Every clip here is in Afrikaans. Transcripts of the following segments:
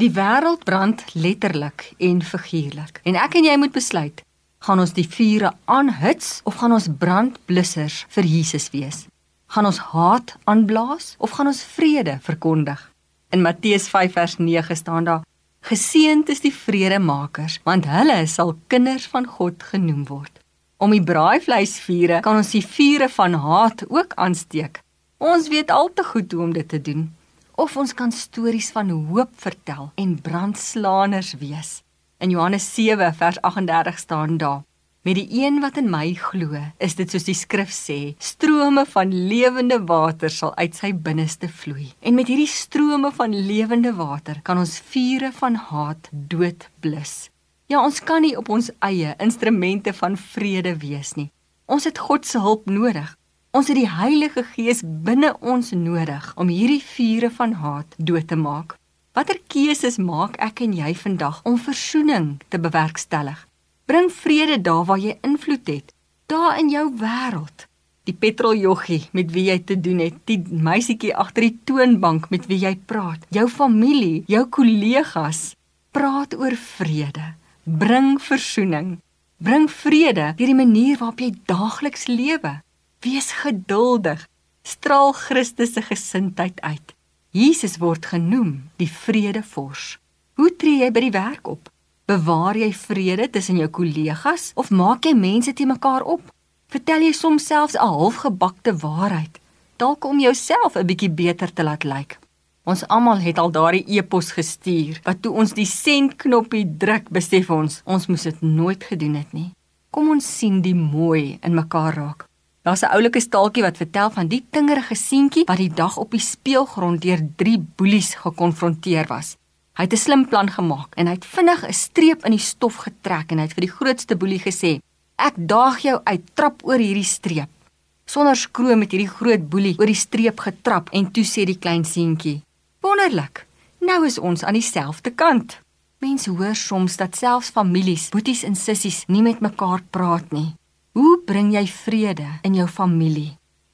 Die wêreld brand letterlik en figuurlik. En ek en jy moet besluit, gaan ons die vure aanhits of gaan ons brandblussers vir Jesus wees? Gaan ons haat aanblaas of gaan ons vrede verkondig? In Matteus 5 vers 9 staan daar: Geseënd is die vredemakers, want hulle sal kinders van God genoem word. Om die braaivleisvure kan ons die vure van haat ook aansteek. Ons weet al te goed hoe om dit te doen of ons kan stories van hoop vertel en brandslaaners wees. In Johannes 7 vers 38 staan daar: Met die een wat in my glo, is dit soos die skrif sê, strome van lewende water sal uit sy binneste vloei. En met hierdie strome van lewende water kan ons vure van haat doodblus. Ja, ons kan nie op ons eie instrumente van vrede wees nie. Ons het God se hulp nodig. Ons het die Heilige Gees binne ons nodig om hierdie vure van haat dood te maak. Watter keuses maak ek en jy vandag om versoening te bewerkstellig? Bring vrede daar waar jy invloed het, daar in jou wêreld. Die petroljoggie met wie jy te doen het, die meisietjie agter die toonbank met wie jy praat, jou familie, jou kollegas, praat oor vrede. Bring versoening. Bring vrede deur die manier waarop jy daagliks lewe. Wees geduldig. Straal Christus se gesindheid uit. Jesus word genoem die vredevors. Hoe tree jy by die werk op? Bewaar jy vrede tussen jou kollegas of maak jy mense te mekaar op? Vertel jy soms selfs 'n halfgebakte waarheid, dalk om jouself 'n bietjie beter te laat lyk? Ons almal het al daardie e-pos gestuur wat toe ons die sendknoppie druk, besef ons ons moes dit nooit gedoen het nie. Kom ons sien die mooi in mekaar raak. Daar's 'n oulike staaltjie wat vertel van die tingerige seentjie wat die dag op die speelgrond deur drie boelies gekonfronteer was. Hy het 'n slim plan gemaak en hy het vinnig 'n streep in die stof getrek en hy het vir die grootste boelie gesê: "Ek daag jou uit, trap oor hierdie streep." Sonder skroom het hierdie groot boelie oor die streep getrap en toe sê die klein seentjie: "Wonderlik. Nou is ons aan dieselfde kant." Mense hoor soms dat selfs families, boeties en sissies nie met mekaar praat nie. Hoe bring jy vrede in jou familie?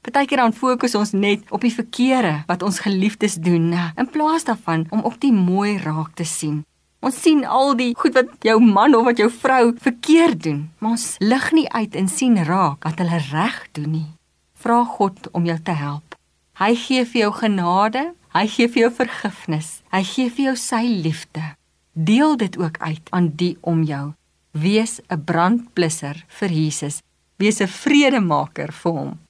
Partykeer dan fokus ons net op die verkeerde wat ons geliefdes doen, in plaas daarvan om ook die mooi raak te sien. Ons sien al die goed wat jou man of wat jou vrou verkeerd doen, maar ons lig nie uit en sien raak wat hulle reg doen nie. Vra God om jou te help. Hy gee vir jou genade, hy gee vir jou vergifnis, hy gee vir jou sy liefde. Deel dit ook uit aan die om jou. Wees 'n brandblusser vir Jesus Wees 'n vredemaker vir hom.